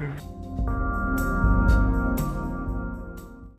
Mm-hmm.